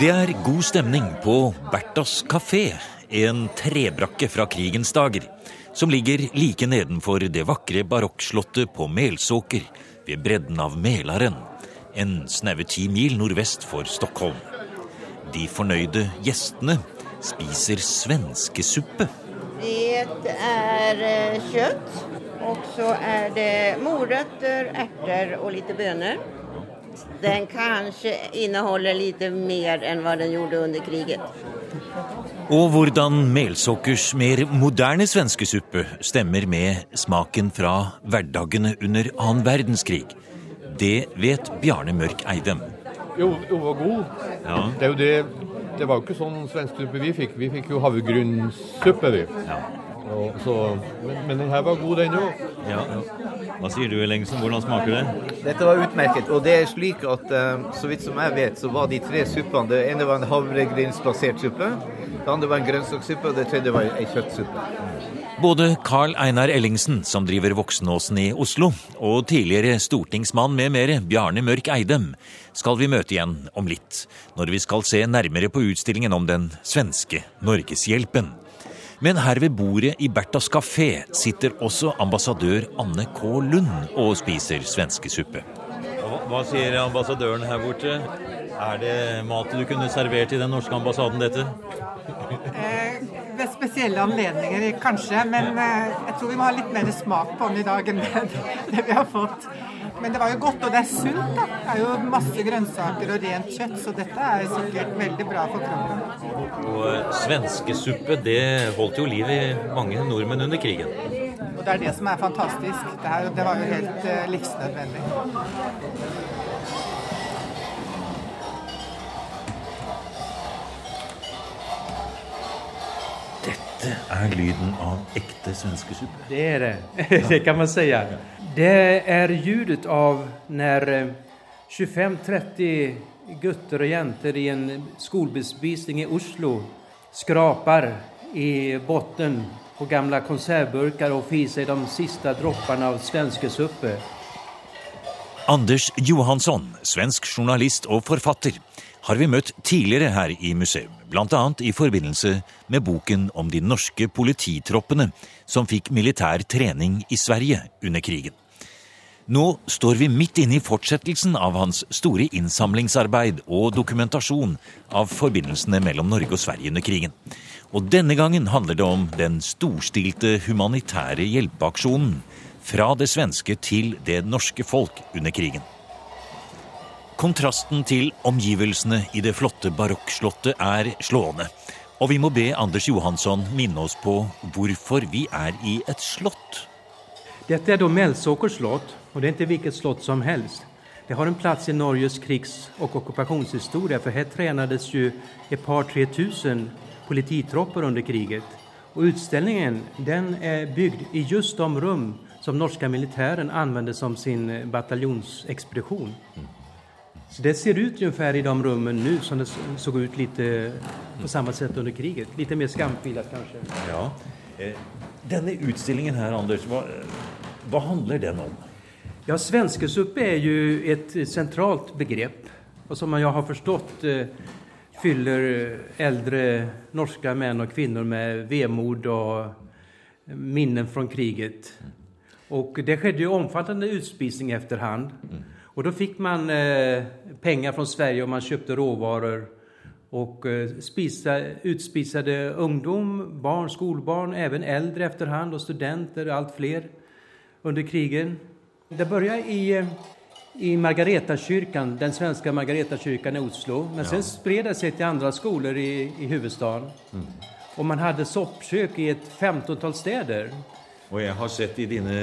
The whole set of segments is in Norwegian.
Det er god stemning på Berthas kafé, en trebrakke fra krigens dager, som ligger like nedenfor det vakre barokkslottet på Melsåker, ved bredden av Mælaren, en snaue ti mil nordvest for Stockholm. De fornøyde gjestene spiser svenskesuppe. Det er eh, kjøtt, og så er det morøtter, erter og litt bønner. Den kanskje inneholder litt mer enn hva den gjorde under krigen. Og hvordan melsokkers mer moderne svenskesuppe stemmer med smaken fra hverdagene under annen verdenskrig, det vet Bjarne Mørk Eidem. Jo, jo var god. Ja. Det, det, det var jo ikke sånn svensksuppe vi fikk. Vi fikk jo havregrynssuppe, vi. Ja. Og så, men, men den her var god, den òg. Ja. Hva sier du, Ellingsen? Hvordan smaker det? Dette var utmerket. Og det er slik at eh, så vidt som jeg vet, så var de tre suppene Det ene var en havregrynsbasert suppe, det andre var en grønnsakssuppe, og det tredje var ei kjøttsuppe. Både Carl Einar Ellingsen, som driver Voksenåsen i Oslo, og tidligere stortingsmann med mere, Bjarne Mørk Eidem, skal vi møte igjen om litt, når vi skal se nærmere på utstillingen om den svenske Norgeshjelpen. Men her ved bordet i Berthas kafé sitter også ambassadør Anne K. Lund og spiser svenskesuppe. Hva, sier ambassadøren her borte? Er det mat du kunne servert i den norske ambassaden, dette? Ved spesielle anledninger kanskje, men eh, jeg tror vi må ha litt mer smak på den i dag enn det, det vi har fått. Men det var jo godt, og det er sunt. da. Det er jo masse grønnsaker og rent kjøtt, så dette er sikkert veldig bra for kroppen. Og eh, svenskesuppe, det holdt jo liv i mange nordmenn under krigen. Og det er det som er fantastisk. Det, her, det var jo helt eh, livsnødvendig. Dette er lyden av ekte svenskesuppe. Det er det, det kan man si. Det er ljudet av när eh, 25-30 gutter og jenter i en skolbespisning i Oslo skraper i botten på gamle konservburker og får i seg de siste dråpene av svenskesuppe. Anders Johansson, svensk journalist og forfatter, har vi møtt tidligere her i museum, bl.a. i forbindelse med boken om de norske polititroppene som fikk militær trening i Sverige under krigen. Nå står vi midt inne i fortsettelsen av hans store innsamlingsarbeid og dokumentasjon av forbindelsene mellom Norge og Sverige under krigen. Og denne gangen handler det om den storstilte humanitære hjelpeaksjonen fra det svenske til det norske folk under krigen. Kontrasten til omgivelsene i det flotte barokkslottet er slående. Og vi må be Anders Johansson minne oss på hvorfor vi er i et slott. Dette er da slott och det er ikke hvilket slott som helst. Det har en plass i Norges krigs og okkupasjonshistorie, for her trenes jo et par tre tusen polititropper under kriget. Og utstillingen den er bygd i just de rom som norske militæren anvender som sin bataljonsekspedisjon. Så det ser ut ungefär i de rummen nu som det såg ut lite på samme sätt under kriget. Lite mer skamfilat kanskje. Ja. Eh, denne utstillingen her, Anders, hva, hva handler den om? Ja, svenskesuppe er jo et centralt begrepp Og som jeg har förstått eh, fyller eldre norske menn og kvinner med vemod og minnen fra kriget. Og det skjedde jo omfattende utspisning efterhand. Och då fick man eh, pengar från Sverige och man köpte råvaror och eh, spisa, utspisade ungdom, barn, skolbarn, även äldre efterhand och studenter, allt fler under krigen. Det började i, eh, i Margaretakyrkan, den svenska Margaretakyrkan i Oslo. Men sen spred det sig till andra skolor i, i huvudstaden. Och man hade soppkök i ett 15-tal städer. Og jeg har sett i dine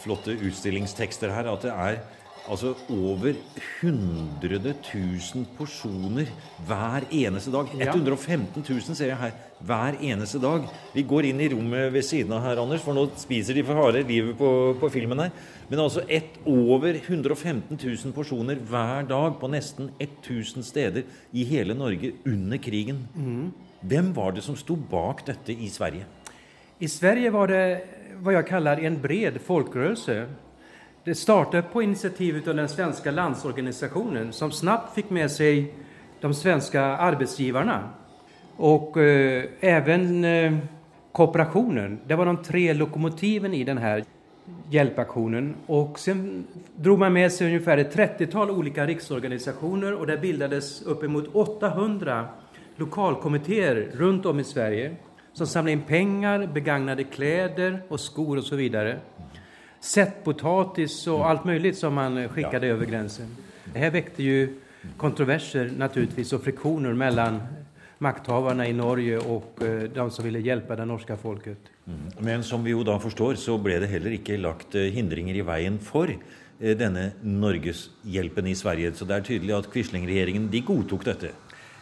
flotte utstillingstekster her at det er altså over 100 000 porsjoner hver eneste dag. Ja. 115 000 ser jeg her hver eneste dag. Vi går inn i rommet ved siden av her, Anders, for nå spiser de for harde livet på, på filmen her. Men altså et, over 115 000 porsjoner hver dag på nesten 1000 steder i hele Norge under krigen. Hvem var det som sto bak dette i Sverige? I Sverige var det hva jeg kaller en bred folkrörelse. Det startet på initiativ av den svenska landsorganisationen som snabbt fick med seg de svenska arbeidsgiverne. Og eh, även eh, kooperationen. Det var de tre lokomotiven i den här hjälpaktionen. Och sen drog man med sig ungefär ett 30-tal olika riksorganisationer och det bildades uppemot 800 lokalkommittéer rundt om i Sverige som samlade in pengar, begagnade kläder och skor och så vidare. Sättpotatis och allt möjligt som man skickade ja. över gränsen. Det här väckte ju kontroverser naturligtvis och friktioner mellan makthaverne i Norge og eh, de som ville hjelpe det norske folket. Mm. Men som vi jo da forstår, så ble det heller ikke lagt eh, hindringer i veien for eh, denne norgeshjelpen i Sverige. Så det er tydelig at Quisling-regjeringen de godtok dette.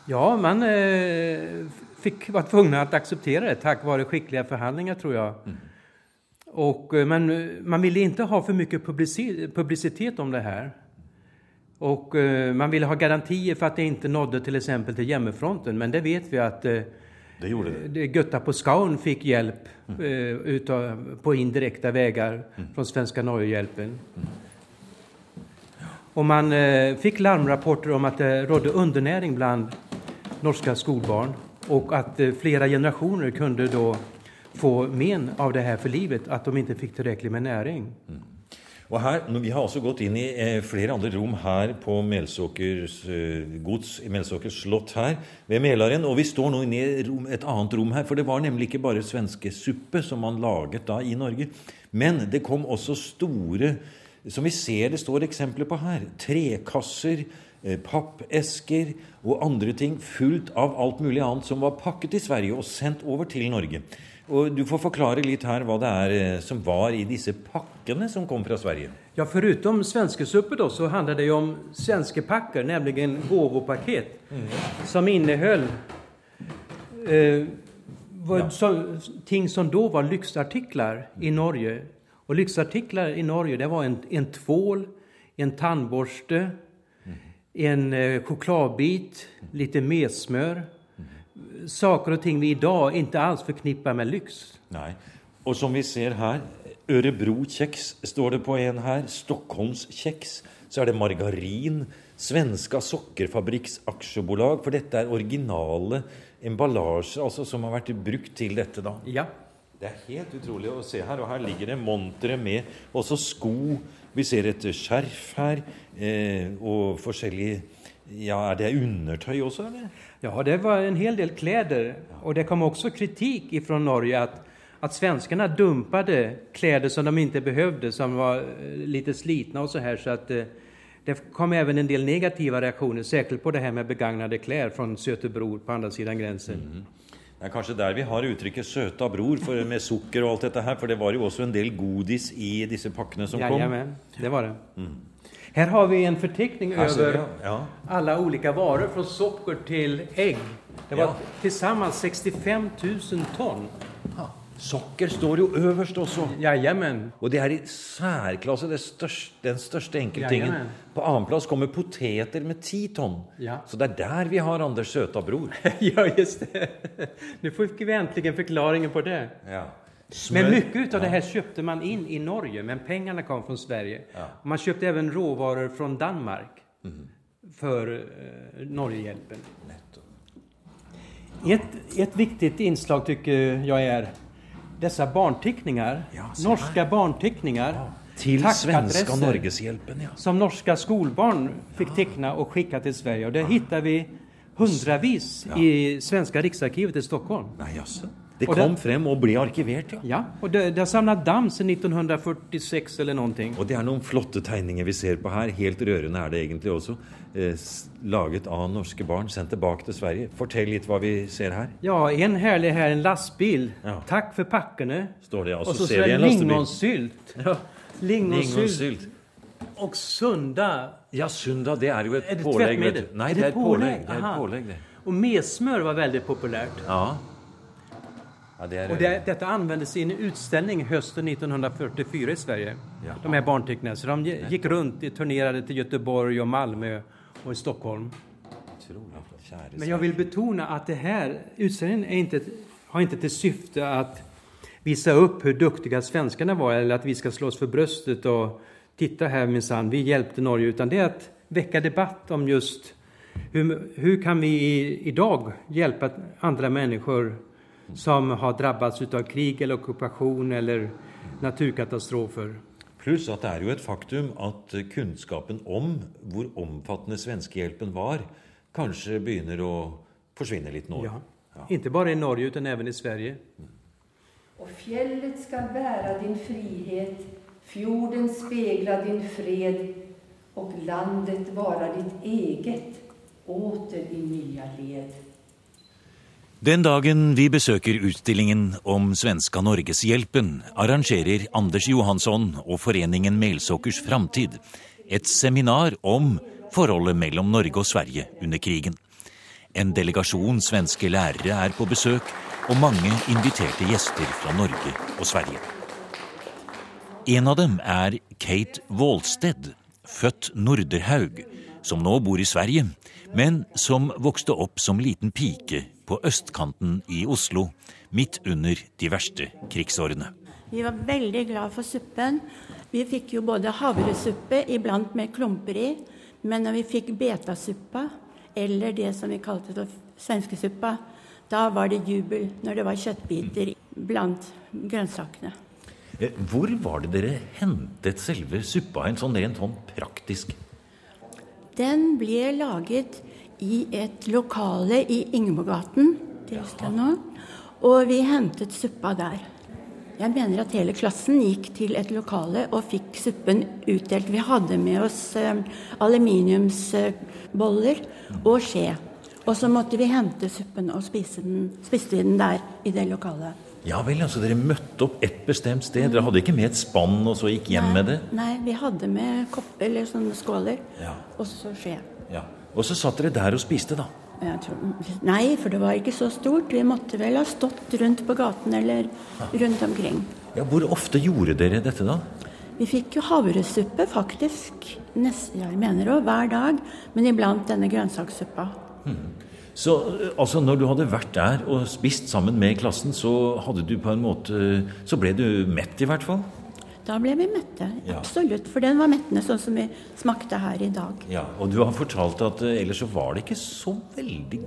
Ja, man eh, fikk, var tvunget å akseptere det takk være skikkelige forhandlinger, tror jeg. Mm. Och, men man ville ikke ha for mye publisitet om det her. Och eh, man ville ha garantier för att det inte nådde till exempel till hjemmefronten. Men det vet vi att eh, det gjorde det. Götta på Skaun fick hjälp mm. eh, utav, på indirekta vägar mm. från Svenska Norgehjälpen. Mm. Och man eh, fick larmrapporter om att det rådde undernäring bland norska skolbarn och att eh, flera generationer kunde då få men av det her for livet, at de ikke fikk tilrekkelig med næring. Mm. Og her, Vi har også gått inn i eh, flere andre rom her på Melsåkers eh, gods, Melsåkers slott her ved Melaren, Og vi står nå inne i et annet rom her, for det var nemlig ikke bare svenskesuppe som man laget da i Norge. Men det kom også store, som vi ser det står eksempler på her, trekasser, eh, pappesker og andre ting fullt av alt mulig annet som var pakket i Sverige og sendt over til Norge. Og Du får forklare litt her hva det er eh, som var i disse pakkene som kom fra Sverige. Ja, Foruten svenskesuppe da, så handler det jo om svenske pakker, nemlig gåvopaket, mm. som inneholdt eh, ja. ting som da var lyksartikler i Norge. Og lyksartikler i Norge det var en, en tvål, en tannbørste, mm. en eh, chokladbit, litt mesmør saker og ting vi i dag ikke alls forknipper med lyks. Nei. Og som vi ser her, Ørebro-kjeks står det på en her. Stockholms-kjeks. Så er det margarin. Svenska Sokkerfabrikks aksjebolag. For dette er originale emballasje altså, som har vært brukt til dette. da. Ja. Det er helt utrolig å se her. Og her ligger det montere med også sko. Vi ser et skjerf her, eh, og forskjellige Ja, er det undertøy også, eller? Ja, det var en hel del klær. Og det kom også kritik fra Norge at, at svenskene dumpet klær som de ikke behøvde, som var litt slitne og så her. Så att eh, det kom også en del negativa reaktioner, særlig på det her med begagnade klær fra Sötebror på andre siden grensen. Mm. Det er kanskje der vi har uttrykket 'søta bror' for, med sukker og alt dette her. For det var jo også en del godis i disse pakkene som kom. Ja, det var det. Mm. Her har vi en forteckning over över ja. alle ulike varer, fra socker til egg. Det var ja. sammen 65 000 tonn. Socker står jo øverst også. Jajamän. Og det er i særklasse det største, den største enkelttingen. På annenplass kommer poteter med ti tonn. Ja. Så det er der vi har Anders søta bror. ja, just det. Nå fikk vi endelig forklaringen på det. Ja. Men mye av det her kjøpte man inn i Norge, men pengene kom fra Sverige. Ja. Man kjøpte även råvarer fra Danmark mm. for uh, Norgehjelpen. Et, et viktig inslag tycker jeg är dessa barnteckningar. Ja, norska barnteckningar. Ja. Til svenska Norgeshjelpen, ja. Som norske skolbarn fikk teckna og sende til Sverige. Og det hittar vi hundravis i Svenska riksarkivet i Stockholm. Nei, Nej, det kom det, frem og ble arkivert, ja. ja og det, det har samlet dam siden 1946 eller noe. Og det er noen flotte tegninger vi ser på her. Helt rørende er det egentlig også. Eh, laget av norske barn, sendt tilbake til Sverige. Fortell litt hva vi ser her. Ja, en herlig her, en lastebil. Ja. Takk for pakkene. Står det, og så ser vi en lastebil. Lingonsylt. Ja. Lingonsylt. Og Sunda. Ja, Sunda, det er jo et er pålegg. Nei, det er et pålegg. Det er et pålegg det. Og mesmør var veldig populært. Ja. Ja, det och det, detta användes i en utställning hösten 1944 i Sverige. Jaha. De här barnteckningarna. Så de gick runt, turnerade till Göteborg och Malmö och i Stockholm. Men jag vill betona att det här utställningen inte, har inte till syfte att visa upp hur duktiga svenskarna var eller att vi ska slå oss för bröstet och titta här minsann, vi hjälpte Norge. Utan det är att väcka debatt om just hur, hur kan vi i, idag hjälpa andra människor som har drabbats av krig eller okkupasjon eller naturkatastrofer? Pluss at det er jo et faktum at kunnskapen om hvor omfattende svenskehjelpen var, kanskje begynner å forsvinne litt nå. Ja. ja. Ikke bare i Norge, men også i Sverige. Og fjellet skal bære din frihet, fjorden spegle din fred, og landet være ditt eget, åter i nye led. Den dagen vi besøker utstillingen om svenska Norgeshjelpen, arrangerer Anders Johansson og foreningen Melsokkers framtid et seminar om forholdet mellom Norge og Sverige under krigen. En delegasjon svenske lærere er på besøk, og mange inviterte gjester fra Norge og Sverige. En av dem er Kate Wålsted, født Norderhaug, som nå bor i Sverige, men som vokste opp som liten pike på østkanten i Oslo midt under de verste krigsårene. Vi var veldig glad for suppen. Vi fikk jo både havresuppe, iblant med klumper i. Men når vi fikk betasuppa, eller det som vi kalte det svenskesuppa, da var det jubel når det var kjøttbiter blant grønnsakene. Eh, hvor var det dere hentet selve suppa en sånn rent sånn praktisk? Den ble laget i et lokale i Ingeborgaten, det husker jeg nå. Og vi hentet suppa der. Jeg mener at hele klassen gikk til et lokale og fikk suppen utdelt. Vi hadde med oss eh, aluminiumsboller og skje. Og så måtte vi hente suppen og spise den, spiste den der i det lokalet. Ja vel, altså Dere møtte opp et bestemt sted? Dere hadde ikke med et spann og så gikk hjem nei, med det? Nei, vi hadde med kopp, eller sånne skåler ja. og så skje. Ja. Og så satt dere der og spiste, da? Tror, nei, for det var ikke så stort. Vi måtte vel ha stått rundt på gaten eller rundt omkring. Ja, Hvor ofte gjorde dere dette, da? Vi fikk jo havresuppe, faktisk. Nest, jeg mener også, hver dag. Men iblant denne grønnsakssuppa. Hmm. Så altså, når du hadde vært der og spist sammen med klassen, så du på en måte Så ble du mett, i hvert fall? Da ble vi mette. Ja. Absolutt. For den var mettende, sånn som vi smakte her i dag. Ja, Og du har fortalt at uh, ellers så var det ikke så veldig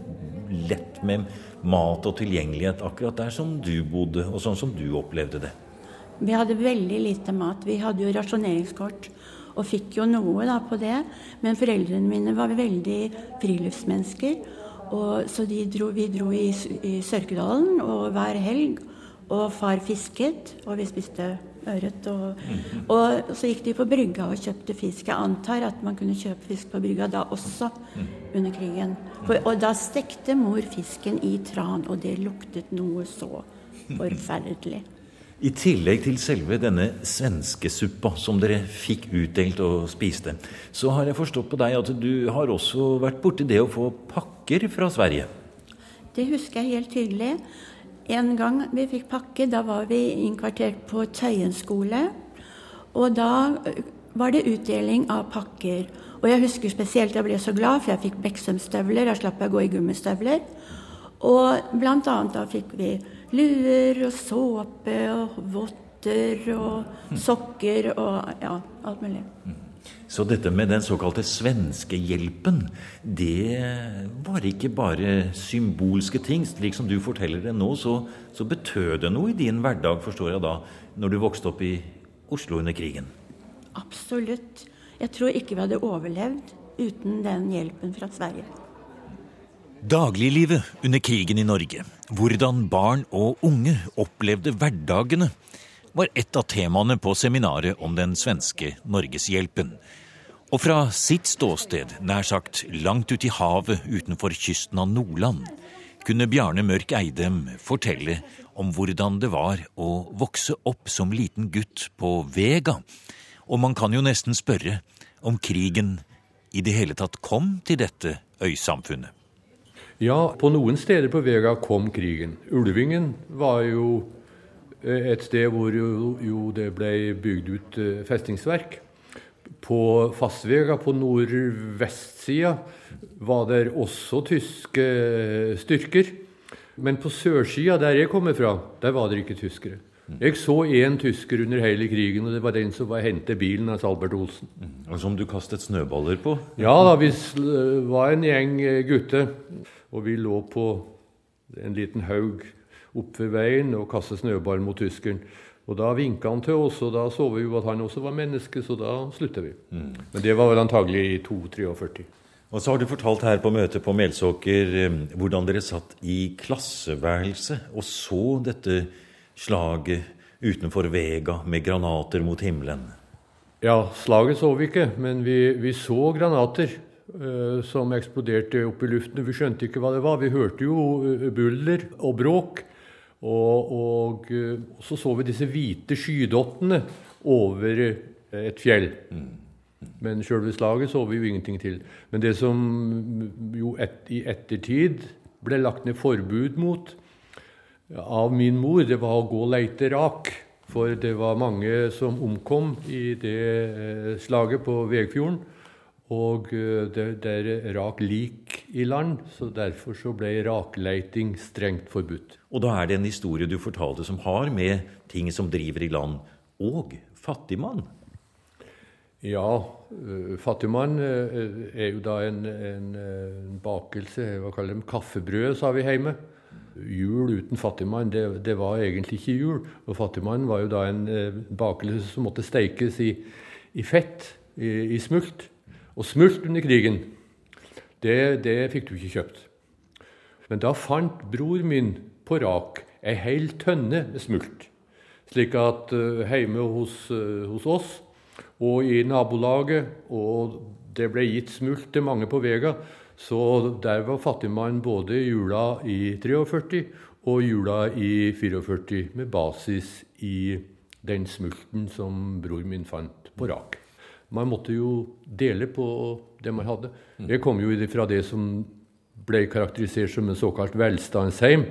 lett med mat og tilgjengelighet akkurat der som du bodde, og sånn som du opplevde det. Vi hadde veldig lite mat. Vi hadde jo rasjoneringskort og fikk jo noe da på det. Men foreldrene mine var veldig friluftsmennesker. Og, så dro, vi dro i, i Sørkedalen og hver helg. Og far fisket, og vi spiste ørret. Og, og, så gikk de på brygga og kjøpte fisk. Jeg antar at man kunne kjøpe fisk på brygga da også, under krigen. For, og da stekte mor fisken i tran, og det luktet noe så forferdelig. I tillegg til selve denne svenskesuppa som dere fikk utdelt og spiste, så har jeg forstått på deg at du har også vært borti det å få pakker fra Sverige? Det husker jeg helt tydelig. En gang vi fikk pakke, da var vi innkvartert på Tøyen skole. Og da var det utdeling av pakker. Og jeg husker spesielt jeg ble så glad, for jeg fikk Beksøm-støvler. Da slapp jeg å gå i gummistøvler. Og blant annet da fikk vi luer og såpe og votter og sokker og ja, alt mulig. Så dette med den såkalte svenskehjelpen, det var ikke bare symbolske ting. Slik som du forteller det nå, så, så betød det noe i din hverdag, forstår jeg da, når du vokste opp i Oslo under krigen? Absolutt. Jeg tror ikke vi hadde overlevd uten den hjelpen fra Sverige. Dagliglivet under krigen i Norge, hvordan barn og unge opplevde hverdagene, var et av temaene på seminaret om den svenske Norgeshjelpen. Og fra sitt ståsted, nær sagt langt ute i havet utenfor kysten av Nordland, kunne Bjarne Mørk Eidem fortelle om hvordan det var å vokse opp som liten gutt på Vega. Og man kan jo nesten spørre om krigen i det hele tatt kom til dette øysamfunnet. Ja, på noen steder på Vega kom krigen. Ulvingen var jo et sted hvor jo, jo det ble bygd ut eh, festningsverk. På Fastvega, på nordvestsida, var det også tyske styrker. Men på sørsida, der jeg kommer fra, der var det ikke tyskere. Jeg så én tysker under hele krigen, og det var den som var hentet bilen hans Albert Olsen. Og Som du kastet snøballer på? Ja da, vi var en gjeng eh, gutter, og vi lå på en liten haug opp ved veien og kaste snøball mot tyskeren. Og Da vinka han til oss, og da så vi jo at han også var menneske, så da slutta vi. Mm. Men det var vel antagelig i 2-43. Og så har du fortalt her på møtet på Melsåker eh, hvordan dere satt i klasseværelset og så dette slaget utenfor Vega med granater mot himmelen. Ja, slaget så vi ikke, men vi, vi så granater uh, som eksploderte opp i luften. Vi skjønte ikke hva det var. Vi hørte jo uh, buller og bråk. Og, og uh, så så vi disse hvite skydottene over et fjell. Mm. Men sjølve slaget så vi jo ingenting til. Men det som jo et, i ettertid ble lagt ned forbud mot av min mor, det var å gå og leite rak. For det var mange som omkom i det eh, slaget på Vegfjorden. Og eh, det, det er rak lik i land, så derfor så ble rakleiting strengt forbudt. Og da er det en historie du fortalte som har med ting som driver i land, og fattigmann ja, uh, fattigmann uh, er jo da en, en, en bakelse. Hva kaller de kaffebrød, sa vi hjemme. Jul uten fattigmann, det, det, var egentlig ikke jul. Og fattigmann var jo da en bakelse som måtte steikes i, i fett, i, i, smult. Og smult under krigen, det, det fikk du ikke kjøpt. Men da fant bror min på rak ei hel tønne med smult. Slik at hjemme hos, hos oss og i nabolaget, og det ble gitt smult til mange på Vega. Så der var fattigmann både jula i 43 og jula i 44, med basis i den smulten som bror min fant på rak. Man måtte jo dele på det man hadde. Jeg kom jo fra det som ble karakterisert som en såkalt velstandsheim,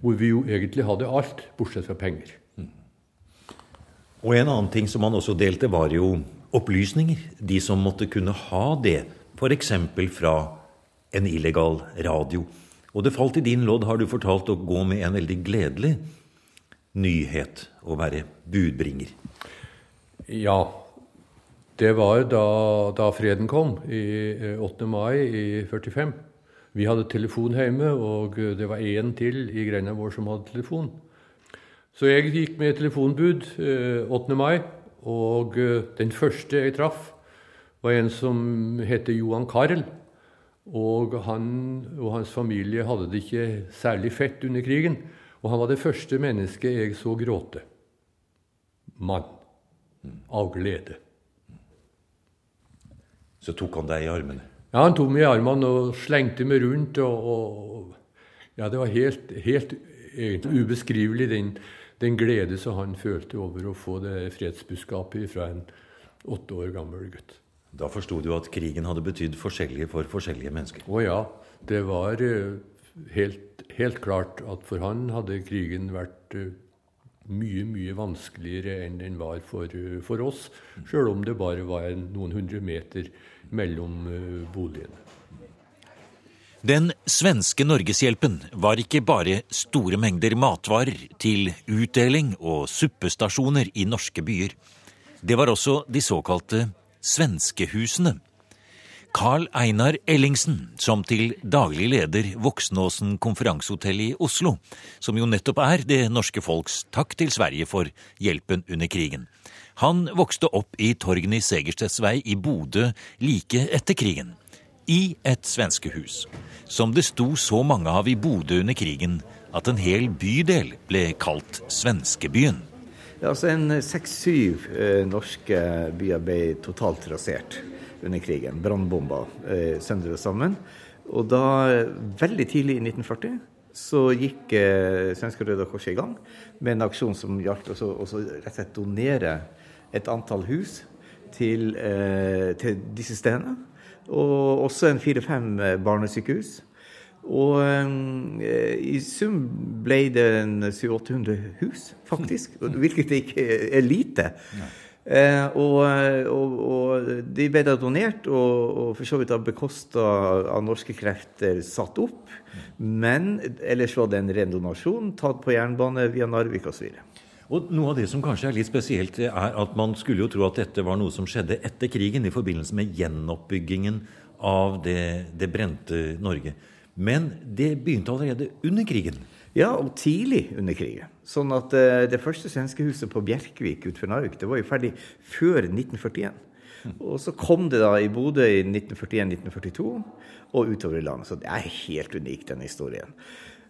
hvor vi jo egentlig hadde alt, bortsett fra penger. Og en annen ting som man også delte, var jo opplysninger. De som måtte kunne ha det, f.eks. fra en illegal radio. Og det falt i din lodd, har du fortalt, å gå med en veldig gledelig nyhet. Å være budbringer. Ja. Det var da, da freden kom, i 8. Eh, mai i 45. Vi hadde telefon hjemme, og det var én til i grenda vår som hadde telefon. Så jeg gikk med telefonbud 8. Eh, mai, og eh, den første jeg traff, var en som heter Johan Karl. Og han og hans familie hadde det ikke særlig fett under krigen. Og han var det første mennesket jeg så gråte. Mann. Av glede. Så tok han deg i armene? Ja, han tok meg i armene og slengte meg rundt. Og, og ja, det var helt, helt egentlig ubeskrivelig, den den glede som han følte over å få det fredsbudskapet fra en åtte år gammel gutt. Da forsto du at krigen hadde betydd forskjellige for forskjellige mennesker? Å ja. Det var eh, helt, helt, klart at for han hadde krigen vært eh, mye, mye vanskeligere enn den var for, eh, for oss, sjøl om det bare var noen hundre meter mellom boligene. Den svenske Norgeshjelpen var ikke bare store mengder matvarer til utdeling og suppestasjoner i norske byer. Det var også de såkalte svenskehusene. Carl Einar Ellingsen, som til daglig leder Voksnåsen konferansehotell i Oslo, som jo nettopp er det norske folks takk til Sverige for hjelpen under krigen. Han vokste opp i Torgny Segerstedts vei i Bodø like etter krigen i et svenskehus, som det sto så mange av i Bodø under krigen at en hel bydel ble kalt Svenskebyen. Altså en Seks-syv eh, norske byer ble totalt rasert under krigen. Brannbomba eh, søndre sammen. Og da, veldig tidlig i 1940, så gikk eh, Svenske Røde Kors i gang med en aksjon som gjaldt å rett og slett donere et antall hus til, eh, til disse stedene og også en fire-fem eh, barnesykehus. Og eh, i sum ble det en 700-800 hus, faktisk. Hvilket ikke er lite. Eh, og, og, og, de ble da donert, og, og for så vidt bekosta av norske krefter satt opp. Men ellers var det en ren donasjon tatt på jernbane via Narvik osv. Og noe av det som kanskje er litt spesielt, er at man skulle jo tro at dette var noe som skjedde etter krigen, i forbindelse med gjenoppbyggingen av det, det brente Norge. Men det begynte allerede under krigen. Ja, og tidlig under krigen. Sånn at uh, det første svenskehuset på Bjerkvik utenfor Narvik det var jo ferdig før 1941. Og så kom det da i Bodø i 1941-1942 og utover i landet. Så det er helt unikt, denne historien.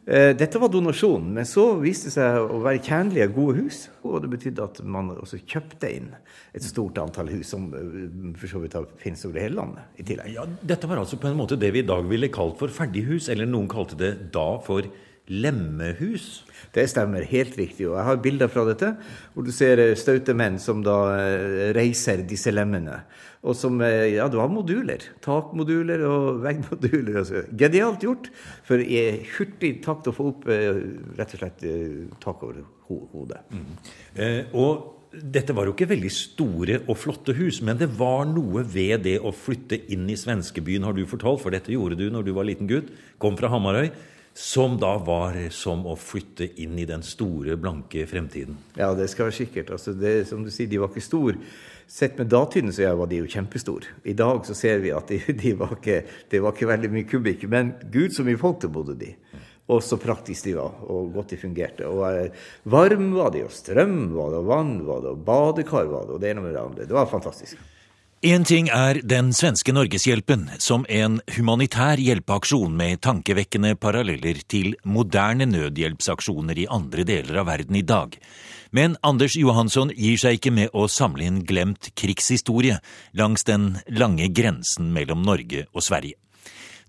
Eh, dette var donasjon, men så viste det seg å være tjenlige, gode hus. Og det betydde at man også kjøpte inn et stort antall hus, som eh, for så vidt finnes over hele landet i tillegg. Ja, dette var altså på en måte det vi i dag ville kalt for ferdighus, eller noen kalte det da for lemmehus. Det stemmer, helt riktig. Og jeg har bilder fra dette, hvor du ser eh, staute menn som da reiser disse lemmene. Og som eh, Ja, det var moduler. Takmoduler og veggmoduler. Altså. Genialt gjort. For i hurtig takt å få opp eh, rett og slett eh, tak over hodet. Mm. Eh, og dette var jo ikke veldig store og flotte hus, men det var noe ved det å flytte inn i svenskebyen, har du fortalt, for dette gjorde du når du var liten gutt, kom fra Hamarøy, som da var som å flytte inn i den store, blanke fremtiden. Ja, det skal være sikkert. Altså, det, som du sier, de var ikke store. Sett med datidens øyne var de jo kjempestore. I dag så ser vi at de, de var ikke, det var ikke veldig mye kubikk. Men gud, så mye folk det bodde de. Og så praktisk de var, og godt de fungerte. Og eh, varm var de, og strøm var det, og vann var det, og badekar var det, og det ene med det andre. Det var fantastisk. Én ting er Den svenske Norgeshjelpen som en humanitær hjelpeaksjon med tankevekkende paralleller til moderne nødhjelpsaksjoner i andre deler av verden i dag. Men Anders Johansson gir seg ikke med å samle inn glemt krigshistorie langs den lange grensen mellom Norge og Sverige.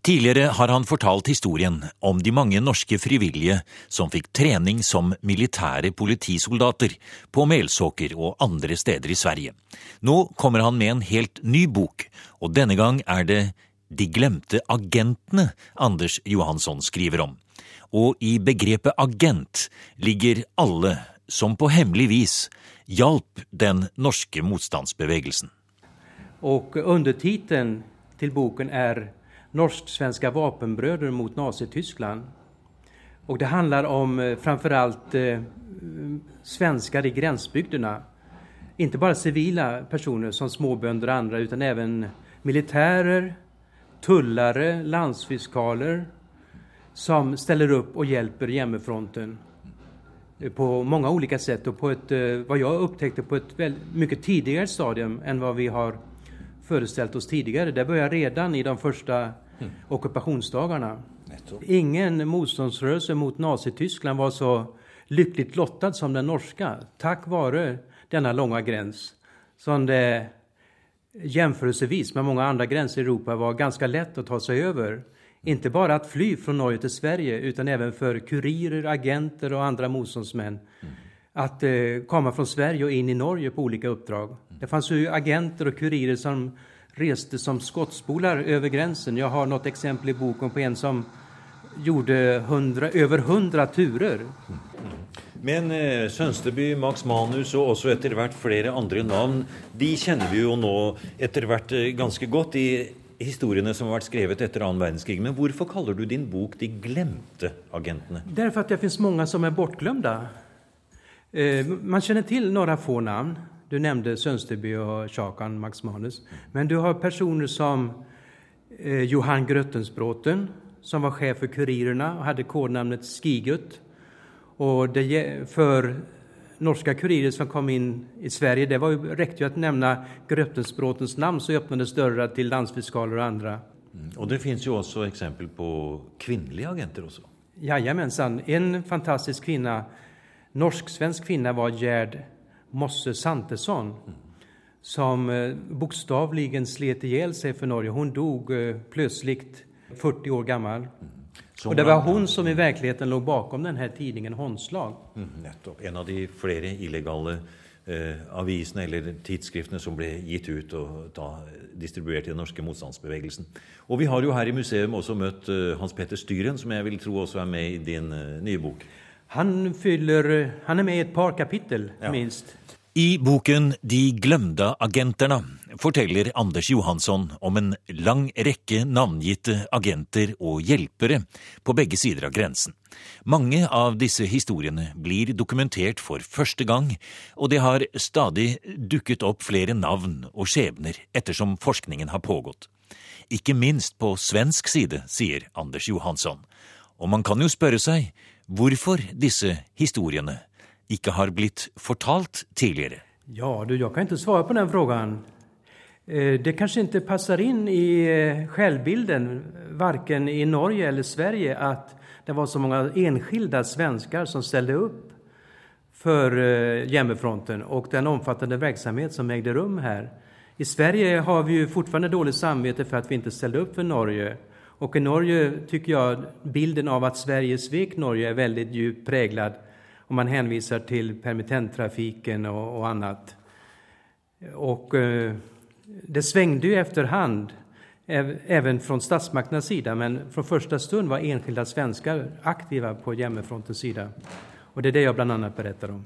Tidligere har han fortalt historien om de mange norske frivillige som fikk trening som militære politisoldater på Melsåker og andre steder i Sverige. Nå kommer han med en helt ny bok, og denne gang er det De glemte agentene Anders Johansson skriver om. Og i begrepet agent ligger alle som på hemmelig vis hjalp den norske motstandsbevegelsen. Og undertittelen til boken er 'Norsk-svenska vapenbröder mot Nazi-Tyskland'. Og det handler om eh, framfor alt eh, svensker i gränsbygderna. Ikke bare civila personer som småbönder og andre, utan även militärer, tullare, landsfiskaler som ställer upp og hjelper hjemmefronten på många olika sätt och på ett, eh, vad jag upptäckte på ett mycket tidigare stadium än vad vi har föreställt oss tidigare. Det började redan i de första mm. ockupationsdagarna. Ingen motståndsrörelse mot Nazityskland var så lyckligt lottad som den norska tack vare denna långa gräns som det jämförelsevis med många andra gränser i Europa var ganska lätt att ta sig över. Inte bara att fly från Norge till Sverige utan även för kurirer, agenter och andra motståndsmän mm. Att eh, komma från Sverige och in i Norge på olika uppdrag. Mm. Det fanns ju agenter och kurirer som reste som skottspolar över gränsen. Jag har något exempel i boken på en som gjorde 100, over 100 turer. Men eh, Sønsteby, Max Manus og også etter hvert flere andre navn, de kjenner vi jo nå etter hvert eh, ganske godt. i historiene som har vært skrevet etter annen verdenskrig. Men hvorfor kaller du din bok 'De glemte agentene'? Det er for at det finnes mange som er bortglemte. Eh, man kjenner til noen få navn. Du nevnte Sønsteby og Sjakan Max Manus. Men du har personer som eh, Johan Grøttensbråten, som var sjef for Kurirene og hadde kodenavnet Skigut. Og det, for norske kurirer som kom inn i Sverige, det var jo, räckte jo att nämna Gröttensbråtens namn så öppnades dörrar til landsfiskaler og andre. Mm. Og det fins jo også eksempel på kvinnelige agenter også? Jajamensan. En fantastisk kvinna, norsk-svensk kvinna, var Gerd Mosse Santesson. Som bokstavelig slet slet hjel seg for Norge. Hun dog plutselig 40 år gammel. Mm. Og det var hun som i virkeligheten lå bakom denne tidningen Håndslag. Mm, nettopp. En av de flere illegale eh, avisene eller tidsskriftene som ble gitt ut og da, distribuert i den norske motstandsbevegelsen. Og vi har jo her i museum også møtt eh, Hans Petter Styren, som jeg vil tro også er med i din eh, nye bok. Han, fyller, han er med i et par kapittel, ja. minst. I boken De glemte agenterne forteller Anders Johansson om en lang rekke navngitte agenter og hjelpere på begge sider av grensen. Mange av disse historiene blir dokumentert for første gang, og det har stadig dukket opp flere navn og skjebner ettersom forskningen har pågått. Ikke minst på svensk side, sier Anders Johansson. Og man kan jo spørre seg hvorfor disse historiene ikke har blitt fortalt tidligere? Ja, du, jeg kan ikke svare på den frågan. Eh, det kanskje ikke passer inn i selvbildet, verken i Norge eller Sverige, at det var så mange enskilde svensker som stilte opp för eh, hjemmefronten og den omfattende verksamhet som ägde rum her. I Sverige har vi jo fortfarande dårlig samvete for at vi ikke stilte opp for Norge. Och i Norge tycker jag bilden av att Sverige svek Norge är väldigt djupt präglad om man hänvisar till permittenttrafiken och, och annat. Och eh, det svängde ju efterhand, även från statsmakternas sida, men från första stund var enskilda svenskar aktiva på hjemmefrontens sida. Och det är det jag bland annat berättar om.